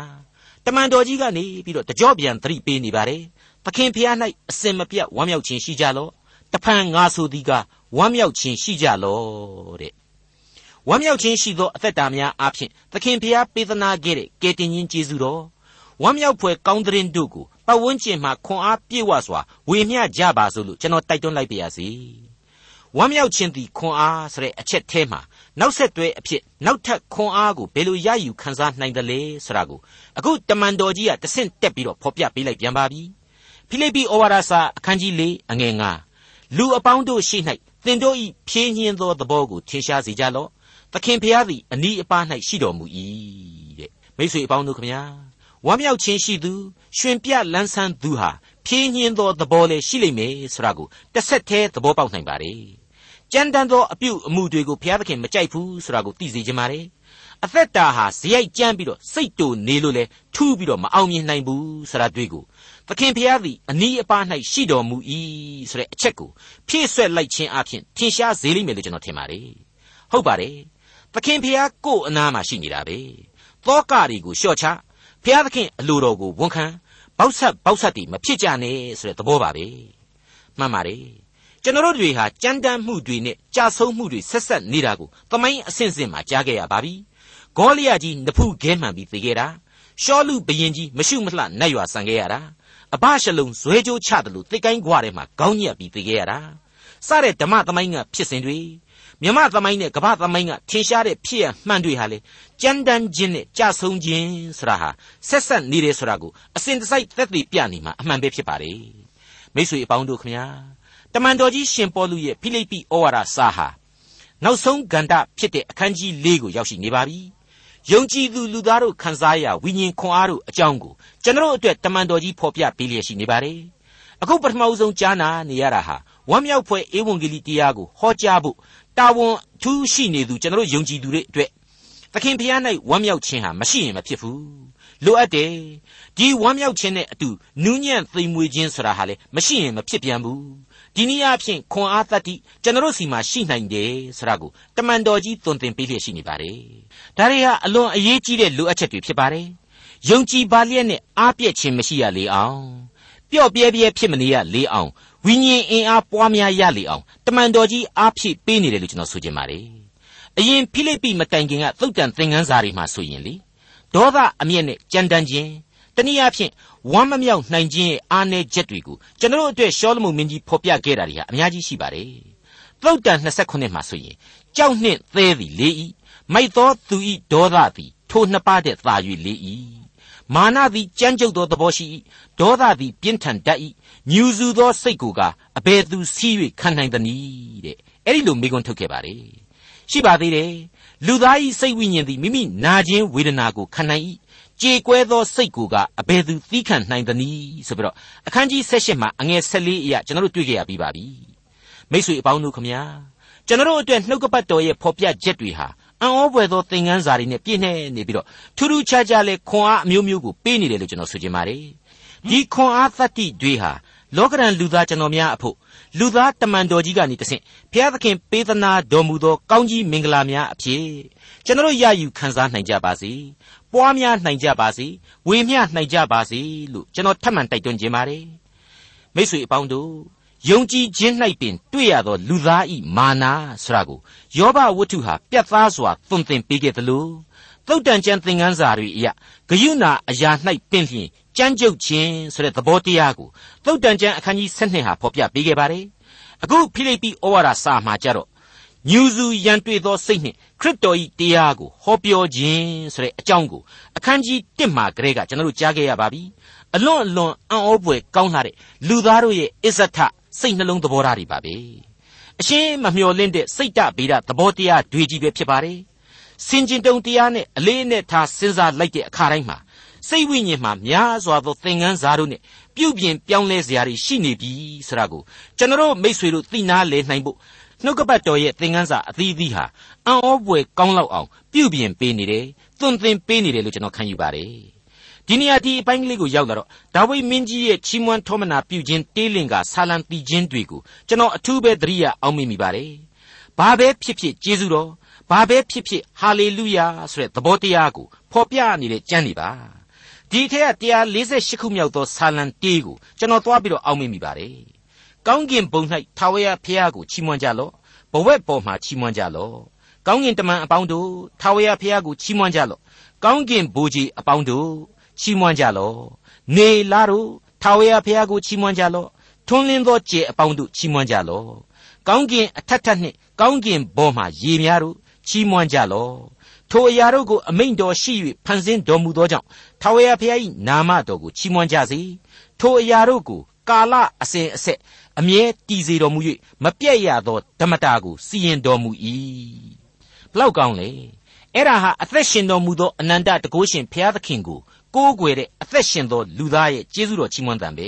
တမန်တော်ကြီးကနေပြီးတော့တကြော့ပြန်သတိပေးနေပါတယ်သခင်ဖျား၌အစင်မပြတ်ဝမ်းမြောက်ခြင်းရှိကြလော့တဖန်ငါဆိုသည်ကဝမ်းမြောက်ခြင်းရှိကြလော့တဲ့ ဝမ်းမြောက်ခြင်းရှိသောအသက်တာများအပြင်သခင်ဖျားပေးသနာခဲ့တဲ့ကယ်တင်ရှင်ကျေးဇူးတော်ဝမ်းမြောက်ဖွယ်ကောင်းတဲ့ရင်တို့ကိုပတ်ဝန်းကျင်မှာခွန်အားပြည့်ဝစွာဝေမျှကြပါစို့လို့ကျွန်တော်တိုက်တွန်းလိုက်ပါရစေဝမ်းမြောက်ခြင်းသည်ခွန်အားဆိုတဲ့အချက်ထဲမှာနောက်ဆက်တွဲအဖြစ်နောက်ထပ်ခွန်အားကိုဘယ်လိုရယူခံစားနိုင်သလဲဆိုတာကိုအခုတမန်တော်ကြီးကတဆင့်တက်ပြီးတော့ဖော်ပြပေးလိုက်ပြန်ပါပြီဖိလိပ္ပိဩဝါဒစာအခန်းကြီး၄အငယ်၅လူအပေါင်းတို့ရှိ၌သင်တို့၏ဖြင်းညင်းသောသဘောကိုထင်ရှားစေကြလော့ သခင်ဖျားသည်အနီးအပါး၌ရှိတော်မူ၏တဲ့မိတ်ဆွေအပေါင်းတို့ခမညာဝမ်းမြောက်ခြင်းရှိသူရှင်ပြလန်းဆန်းသူဟာဖြင်းညင်းသောသဘောလည်းရှိလိမ့်မယ်ဆိုတာကိုတစ်ဆက်တည်းသဘောပေါက်နိုင်ပါ रे ကြမ်းတမ်းသောအပြုအမူတွေကိုဘုရားသခင်မကြိုက်ဘူးဆိုတာကိုသိစေခြင်းပါ रे အသက်တာဟာဇယိုက်ကြမ်းပြီးတော့စိတ်တူနေလို့လဲထူးပြီးတော့မအောင်မြင်နိုင်ဘူးဆိုတာတွေ့ကိုသခင်ဖျားသည်အနီးအပါး၌ရှိတော်မူ၏ဆိုတဲ့အချက်ကိုဖြည့်ဆွက်လိုက်ခြင်းအပြင်ထင်ရှားစေလိမ့်မယ်လို့ကျွန်တော်ထင်ပါတယ်ဟုတ်ပါတယ် သခင်ဖျားကို့အနားမှာရှိနေတာပဲသောကတွေကိုလျှော့ချဖျားသခင်အလိုတော်ကိုဝန်ခံဘောက်ဆက်ဘောက်ဆက်တီမဖြစ်ကြနဲ့ဆိုတဲ့သဘောပါပဲမှန်ပါတယ်ကျွန်တော်တို့တွေဟာကြမ်းတမ်းမှုတွေနဲ့ကြာဆုံးမှုတွေဆက်ဆက်နေတာကိုသမိုင်းအဆင့်ဆင့်မှာကြားခဲ့ရပါပြီဂေါလိယကြီးနဖူးခဲမှန်ပြီးသိခဲ့တာရှောလူဘရင်ကြီးမရှုမလှနတ်ရွာဆန်ခဲ့ရတာအဘရှလုံဇွဲကြိုးချတယ်လို့တိတ်ကိုင်းခွာထဲမှာခေါင်းညက်ပြီးသိခဲ့ရတာစတဲ့ဓမ္မသမိုင်းကဖြစ်စဉ်တွေ မြမသမိုင်းနဲ့ကမ္ဘာသမိုင်းကထင်ရှားတဲ့ဖြစ်ရမှန်တွေဟာလေကြမ်းတမ်းခြင်းနဲ့ကြဆုံးခြင်းဆိုတာဟာဆက်ဆက်နေတယ်ဆိုတာကိုအစဉ်တစိုက်သက်သေပြနေမှာအမှန်ပဲဖြစ်ပါတယ်မိတ်ဆွေအပေါင်းတို့ခမညာတမန်တော်ကြီးရှင်ပေါလုရဲ့ဖိလိပ္ပိဩဝါဒစာဟာနောက်ဆုံးဂန္ဓဖြစ်တဲ့အခန်းကြီး၄ကိုရောက်ရှိနေပါပြီယုံကြည်သူလူသားတို့ခံစားရဝိညာဉ်ခွန်အားတို့အကြောင်းကိုကျွန်တော်အတွက်တမန်တော်ကြီးဖော်ပြပေးလျက်ရှိနေပါတယ်အခုပထမဦးဆုံးကြားနာနေရတာဟာဝမ်းမြောက်ဖွယ်ဧဝံဂေလိတရားကိုဟောကြားဖို့ တာဝန်ထူးရှိနေသူကျွန်တော်ယုံကြည်သူတွေအတွက်သခင်ဖျား၌ဝမ်းမြောက်ခြင်းဟာမရှိရင်မဖြစ်ဘူးလိုအပ်တယ်ဒီဝမ်းမြောက်ခြင်းနဲ့အတူနူးညံ့သိမ်မွေ့ခြင်းဆိုတာဟာလေမရှိရင်မဖြစ်ပြန်ဘူးဒီနည်းအားဖြင့်ခွန်အားတတ္တိကျွန်တော်စီမှာရှိနိုင်တယ်ဆိုတာကိုတမန်တော်ကြီးသွန်သင်ပေးလျက်ရှိနေပါတယ်ဒါတွေဟာအလွန်အရေးကြီးတဲ့လိုအပ်ချက်တွေဖြစ်ပါတယ်ယုံကြည်ပါလျက်နဲ့အားပြည့်ခြင်းမရှိရလေအောင်ပျော့ပြဲပြဲဖြစ်မနေရလေအောင် ဝိညာဉ်အင်အားပွားများရလေအောင်တမန်တော်ကြီးအားဖြည့်ပေးနေတယ်လို့ကျွန်တော်ဆိုချင်ပါတယ်အရင်ဖိလိပ္ပိမတိုင်ခင်ကသုတ်တန်သင်ခန်းစာတွေမှာဆိုရင်လေဒေါသအမျက်နဲ့ကြမ်းတမ်းခြင်းတနည်းအားဖြင့်ဝမ်းမမြောက်နိုင်ခြင်းရဲ့အားနည်းချက်တွေကိုကျွန်တော်တို့အတွက်ရှောလမုန်မင်းကြီးဖော်ပြခဲ့တာတွေဟာအများကြီးရှိပါတယ်သုတ်တန်29မှာဆိုရင်ကြောက်နှင့်သဲသည်လေးဤမိုက်သောသူဤဒေါသသည်ထိုနှစ်ပါးတည်းသာ၍လေးဤမာနသည်ကြမ်းကြုတ်သောသဘောရှိ၏ဒေါသသည်ပြင်းထန်တတ်၏ ညူစုသောစိတ်ကိုကအဘယ်သူစီး၍ခံနိုင်သနည်းတဲ့အဲ့ဒီလိုမိကွန်းထုတ်ခဲ့ပါလေရှိပါသေးတယ်လူသား၏စိတ်ဝိညာဉ်သည်မိမိနာခြင်းဝေဒနာကိုခံနိုင်၏ကြေကွဲသောစိတ်ကိုကအဘယ်သူသီးခံနိုင်သနည်းဆိုပြီးတော့အခန်းကြီး16မှာအငယ်14အရာကျွန်တော်တို့တွေ့ကြရပြီးပါပြီမိတ်ဆွေအပေါင်းတို့ခမညာကျွန်တော်တို့အတွက်နှုတ်ကပတ်တော်ရဲ့ဖော်ပြချက်တွေဟာအံ့ဩဖွယ်သောသင်ခန်းစာတွေနဲ့ပြည့်နှဲ့နေပြီးတော့ထူးထူးခြားခြားလဲခွန်အားအမျိုးမျိုးကိုပေးနေတယ်လို့ကျွန်တော်ဆိုချင်ပါတယ်ဒီခွန်အားသတ္တိတွေဟာ လောကရန်လူသားကျွန်တော်များအဖို့လူသားတမန်တော်ကြီးကနေတဆင့်ဘုရားသခင်ပေးသနာတော်မူသောကောင်းကြီးမင်္ဂလာများအဖြစ်ကျွန်တော်ရယူခံစားနိုင်ကြပါစေပွားများနိုင်ကြပါစေဝေမျှနိုင်ကြပါစေလို့ကျွန်တော်ထပ်မံတိုက်တွန်းခြင်းပါတယ်မိတ်ဆွေအပေါင်းတို့ယုံကြည်ခြင်း၌ပင်တွေ့ရသောလူသားဤမာနာဆိုတာကိုယောဘဝတ္ထုဟာပြတ်သားစွာသွန်သင်ပေးခဲ့သလိုသုတ်တန်ကျမ်းသင်ခန်းစာတွေအရဂယုဏအရာ၌ပင်လျင် ကြမ်းကြုတ်ခြင်းဆိုတဲ့သဘောတရားကိုသုတ်တန်ကျမ်းအခန်းကြီး7ဟာဖော်ပြပေးခဲ့ပါတယ်အခုဖိလိပ္ပိဩဝါဒစာမှာကြတော့ညူစုရန်တွေ့သောစိတ်နှင့်ခရစ်တော်၏တရားကိုဟောပြောခြင်းဆိုတဲ့အကြောင်းကိုအခန်းကြီး1မှာကလေးကကျွန်တော်တို့ကြားခဲ့ရပါပြီအလွန်အလွန်အံ့ဩဖွယ်ကောင်းလာတဲ့လူသားတို့ရဲ့အစ္စထစိတ်နှလုံးသဘောထားတွေပါပဲအရှင်းမမျှော်လင့်တဲ့စိတ်တဗေဒသဘောတရားတွေကြီးပဲဖြစ်ပါတယ်စင်ကျင်တုံတရားနဲ့အလေးနဲ့ထားစဉ်းစားလိုက်တဲ့အခါတိုင်းမှာ စိတ်ဝိညာဉ်မှာများစွာသောသင်ခန်းစာတို့နဲ့ပြုပြင်ပြောင်းလဲစရာတွေရှိနေပြီဆိုတာကိုကျွန်တော်မိษွေတို့သိနာလဲနိုင်ဖို့နှုတ်ကပတ်တော်ရဲ့သင်ခန်းစာအသီးသီးဟာအံ့ဩဖွယ်ကောင်းလောက်အောင်ပြုပြင်ပေးနေတယ်သွန်သင်ပေးနေတယ်လို့ကျွန်တော်ခံယူပါတယ်ဒီနေရာဒီအပိုင်းကလေးကိုရောက်လာတော့ဒါဝိမင်းကြီးရဲ့ချီးမွမ်းထောမနာပြုခြင်းတေးလင်ကဆာလံတီခြင်းတွေကိုကျွန်တော်အထူးပဲသတိရအောင်မိမိပါတယ်ဘာပဲဖြစ်ဖြစ်ကျေးဇူးတော်ဘာပဲဖြစ်ဖြစ်ဟာလေလုယာဆိုတဲ့သဘောတရားကိုဖော်ပြနေတဲ့ကျမ်းတွေပါ ဒီထက်က148ခုမြောက်သောဆာလံတေးကိုကျွန်တော်သွားပြီးတော့အောက်မေ့မိပါတယ်ကောင်းကင်ဘုံ၌ထာဝရဘုရားကိုချီးမွမ်းကြလော့ဘဝက်ပေါ်မှာချီးမွမ်းကြလော့ကောင်းကင်တမန်အပေါင်းတို့ထာဝရဘုရားကိုချီးမွမ်းကြလော့ကောင်းကင်ဘိုးကြီးအပေါင်းတို့ချီးမွမ်းကြလော့နေလာတို့ထာဝရဘုရားကိုချီးမွမ်းကြလော့ထွန်းလင်းသောကြယ်အပေါင်းတို့ချီးမွမ်းကြလော့ကောင်းကင်အထက်ထက်နှင့်ကောင်းကင်ဘောမှရေများတို့ချီးမွမ်းကြလော့ ထိုအရာတို့ကိုအမိန့်တော်ရှိ၍ဖန်ဆင်းတော်မူသောကြောင့်ထာဝရဘုရား၏နာမတော်ကိုချီးမွမ်းကြစေထိုအရာတို့ကိုကာလအစဉ်အဆက်အမြဲတည်စေတော်မူ၍မပြည့်ရသောဓမ္မတာကိုစီရင်တော်မူ၏ဘလောက်ကောင်းလဲအဲ့ဒါဟာအသက်ရှင်တော်မူသောအနန္တတကုရှင်ဘုရားသခင်ကိုကိုးကွယ်တဲ့အသက်ရှင်သောလူသားရဲ့ကျေးဇူးတော်ချီးမွမ်းတံပဲ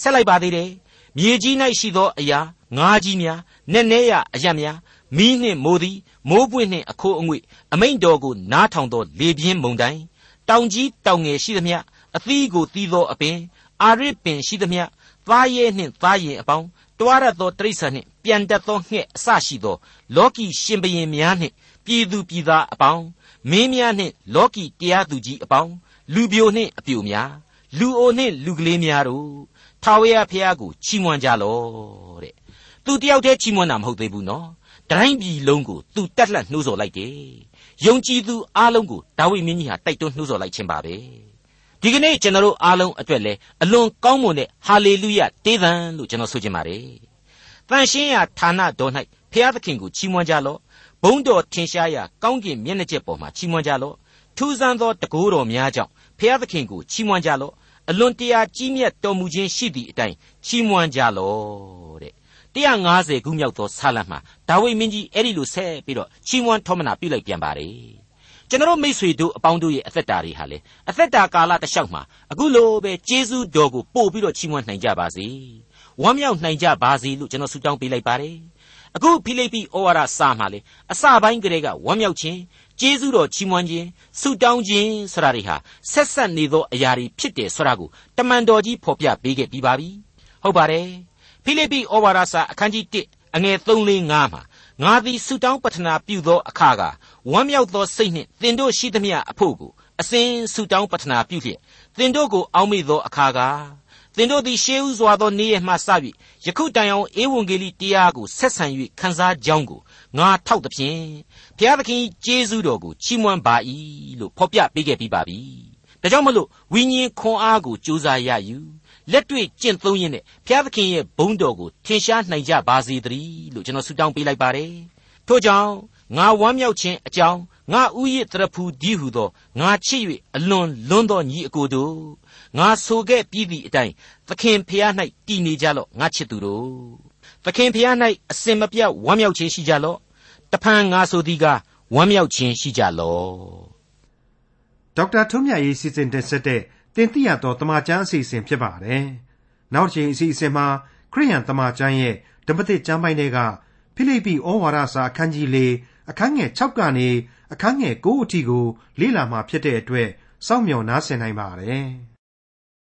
ဆက်လိုက်ပါသေးတယ်မြေကြီး၌ရှိသောအရာငါးကြီးများနက်နဲရအယံများ မီးနှင့်မိုးသည်မိုးပွင့်နှင့်အခိုးအငွေ့အမိန်တော်ကိုနားထောင်သောလေပြင်းမုန်တိုင်းတောင်ကြီးတောင်ငယ်ရှိသမျှအသီးကိုသီးသောအပင်အာရစ်ပင်ရှိသမျှသားရဲနှင့်သားရင်အပေါင်းတွားရသောတိရစ္ဆာန်နှင့်ပြန်တတ်သောငှက်အစရှိသော လောကီရှင်ဘရင်များနှင့်ပြည်သူပြည်သားအပေါင်းမင်းများနှင့်လောကီတရားသူကြီးအပေါင်းလူပြိုနှင့်အပြိုများလူအိုနှင့်လူကလေးများတို့ထာဝရဘုရားကိုချီးမွမ်းကြလော့တဲ့သူတယောက်တည်းချီးမွမ်းတာမဟုတ်သေးဘူးနော် တိုင်းပြည်လုံးကိုသူတက်လှန့်နှိုးဆော်လိုက်တယ်ယုံကြည်သူအားလုံးကိုဒါဝိမင်းကြီးဟာတိုက်တွန်းနှိုးဆော်လိုက်ခြင်းပါပဲဒီကနေ့ကျွန်တော်တို့အားလုံးအတွက်လည်းအလွန်ကောင်းမွန်တဲ့ဟာလေလုယတေးသံလို့ကျွန်တော်ဆိုချင်ပါတယ်တန်ရှင်းရာဌာနတော်၌ဖျားသခင်ကိုချီးမွမ်းကြလော့ဘုံတော်ထင်ရှားရာကောင်းကင်မျက်နှာကျက်ပေါ်မှာချီးမွမ်းကြလော့ထူးဆန်းသောတကိုးတော်များကြောင့်ဖျားသခင်ကိုချီးမွမ်းကြလော့အလွန်တရာကြီးမြတ်တော်မူခြင်းရှိသည့်အတိုင်းချီးမွမ်းကြလော့တဲ့ 150ခုမြောက်သောဆာလံမှာဒါဝိမင်းကြီးအဲ့ဒီလိုဆက်ပြီးတော့ချီးမွမ်းထောမနာပြုလိုက်ပြန်ပါတယ်ကျွန်တော်မိษွေတို့အပေါင်းတို့ရဲ့အသက်တာတွေဟာလေအသက်တာကာလတစ်လျှောက်မှာအခုလိုပဲကျေးဇူးတော်ကိုပို့ပြီးတော့ချီးမွမ်းနိုင်ကြပါစေဝမ်းမြောက်နိုင်ကြပါစေလို့ကျွန်တော်ဆုတောင်းပေးလိုက်ပါတယ်အခုဖိလိပ္ပိဩဝါဒစာမှာလေအစပိုင်းကလေးကဝမ်းမြောက်ခြင်းကျေးဇူးတော်ချီးမွမ်းခြင်းဆုတောင်းခြင်းဆိုတာတွေဟာဆက်ဆက်နေသောအရာတွေဖြစ်တယ်ဆိုတာကိုတမန်တော်ကြီးဖော်ပြပေးခဲ့ပြီးပါပြီဟုတ်ပါတယ် ဖိလိပ္ပိဩဝါဒစာအခန်းကြီး1အငယ်3 4 5မှာငါသည်ဆုတောင်းပတနာပြုသောအခါကဝမ်းမြောက်သောစိတ်နှင့်သင်တို့ရှိသမျှအဖို့ကိုအစဉ်ဆုတောင်းပတနာပြုလျက်သင်တို့ကိုအောက်မေ့သောအခါကသင်တို့သည်ရှေးဥစွာသောနေ့ရက်မှစ၍ယခုတိုင်အောင်ဧဝံဂေလိတရားကိုဆက်ဆံ၍ခံစားကြောင်းကိုငါထောက်သဖြင့်ဘုရားသခင်ကျေးဇူးတော်ကိုချီးမွမ်းပါ၏လို့ဖော်ပြပေးခဲ့ပြီးပါပြီဒါကြောင့်မလို့ဝိညာဉ်ခွန်အားကိုကြိုးစားရယူ လက်တွေ့ကျင့်သုံးရင်းနဲ့ဘုရားသခင်ရဲ့ဘုန်းတော်ကိုထင်ရှားနိုင်ကြပါစေတည်းလို့ကျွန်တော်ဆုတောင်းပေးလိုက်ပါတယ်ထို့ကြောင့်ငါဝမ်းမြောက်ခြင်းအကြောင်းငါဥယျတရဖူဒီဟုသောငါချစ်၍အလွန်လွန်းသောညီအကိုတို့ငါဆိုခဲ့ပြီးသည့်အတိုင်းသခင်ဖျား၌တည်နေကြလော့ငါချစ်သူတို့သခင်ဖျား၌အစင်မပြတ်ဝမ်းမြောက်ခြင်းရှိကြလော့တဖန်ငါဆိုသည်ကဝမ်းမြောက်ခြင်းရှိကြလော့ဒေါက်တာထွန်းမြတ်ရေးစီစဉ်တင်ဆက်တဲ့ တင်ပြရသောတမချန်းအစီအစဉ်ဖြစ်ပါတယ်နောက်တစ်ချိန်အစီအစဉ်မှာခရိယန်တမချန်းရဲ့ဓမ္မသစ်ကျမ်းပိုင်းတွေကဖိလိပ္ပိဩဝါဒစာအခန်းကြီး၄အခန်းငယ်6ကနေအခန်းငယ်9အထိကိုလေ့လာမှာဖြစ်တဲ့အတွက်စောင့်မျှော်နားဆင်နိုင်ပါတယ်။